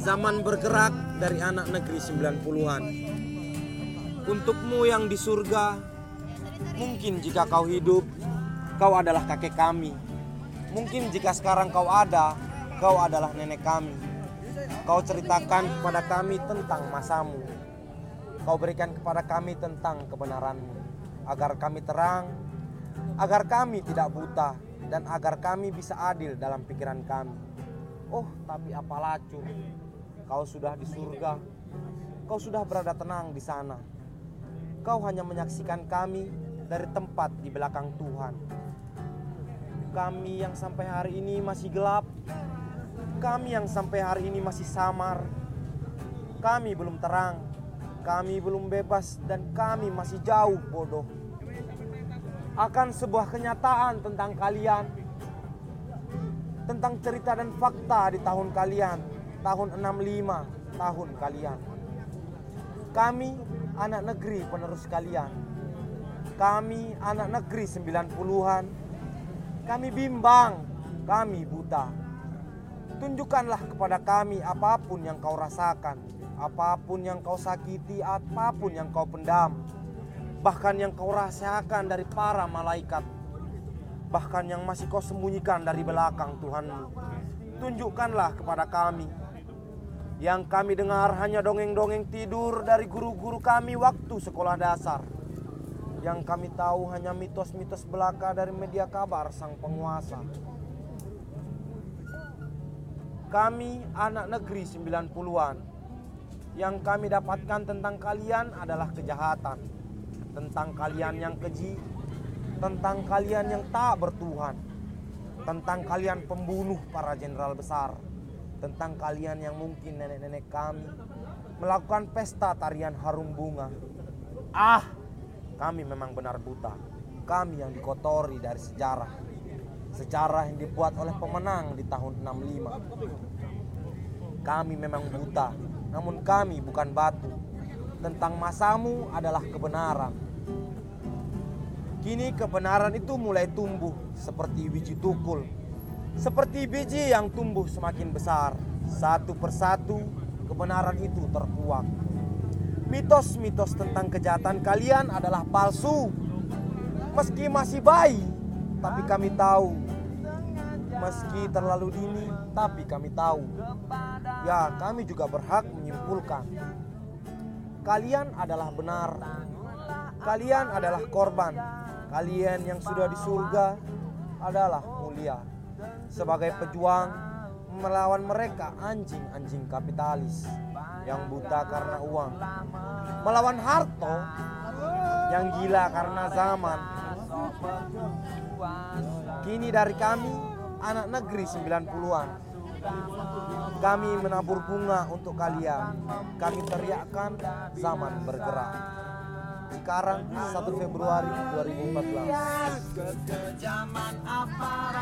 Zaman bergerak dari anak negeri 90-an. Untukmu yang di surga, mungkin jika kau hidup, kau adalah kakek kami. Mungkin jika sekarang kau ada, kau adalah nenek kami. Kau ceritakan kepada kami tentang masamu. Kau berikan kepada kami tentang kebenaranmu. Agar kami terang, agar kami tidak buta, dan agar kami bisa adil dalam pikiran kami. Oh, tapi apa lacur? Kau sudah di surga, kau sudah berada tenang di sana. Kau hanya menyaksikan kami dari tempat di belakang Tuhan. Kami yang sampai hari ini masih gelap, kami yang sampai hari ini masih samar, kami belum terang, kami belum bebas, dan kami masih jauh bodoh. Akan sebuah kenyataan tentang kalian, tentang cerita dan fakta di tahun kalian, tahun 65 tahun kalian. Kami anak negeri penerus kalian. Kami anak negeri 90-an. Kami bimbang, kami buta. Tunjukkanlah kepada kami apa pun yang kau rasakan, apa pun yang kau sakiti, apa pun yang kau pendam bahkan yang kau rahasiakan dari para malaikat, bahkan yang masih kau sembunyikan dari belakang Tuhanmu. Tunjukkanlah kepada kami yang kami dengar hanya dongeng-dongeng tidur dari guru-guru kami waktu sekolah dasar. Yang kami tahu hanya mitos-mitos belaka dari media kabar sang penguasa. Kami anak negeri 90-an. Yang kami dapatkan tentang kalian adalah kejahatan tentang kalian yang keji, tentang kalian yang tak bertuhan, tentang kalian pembunuh para jenderal besar, tentang kalian yang mungkin nenek-nenek kami melakukan pesta tarian harum bunga. Ah, kami memang benar buta. Kami yang dikotori dari sejarah. Sejarah yang dibuat oleh pemenang di tahun 65. Kami memang buta, namun kami bukan batu tentang masamu adalah kebenaran. Kini kebenaran itu mulai tumbuh seperti biji tukul. Seperti biji yang tumbuh semakin besar. Satu persatu kebenaran itu terkuak. Mitos-mitos tentang kejahatan kalian adalah palsu. Meski masih bayi, tapi kami tahu. Meski terlalu dini, tapi kami tahu. Ya, kami juga berhak menyimpulkan Kalian adalah benar. Kalian adalah korban. Kalian yang sudah di surga adalah mulia. Sebagai pejuang melawan mereka anjing-anjing kapitalis yang buta karena uang. Melawan Harto yang gila karena zaman. Kini dari kami anak negeri 90-an kami menabur bunga untuk kalian. Kami teriakkan zaman bergerak. Sekarang 1 Februari 2014. Kekejaman aparat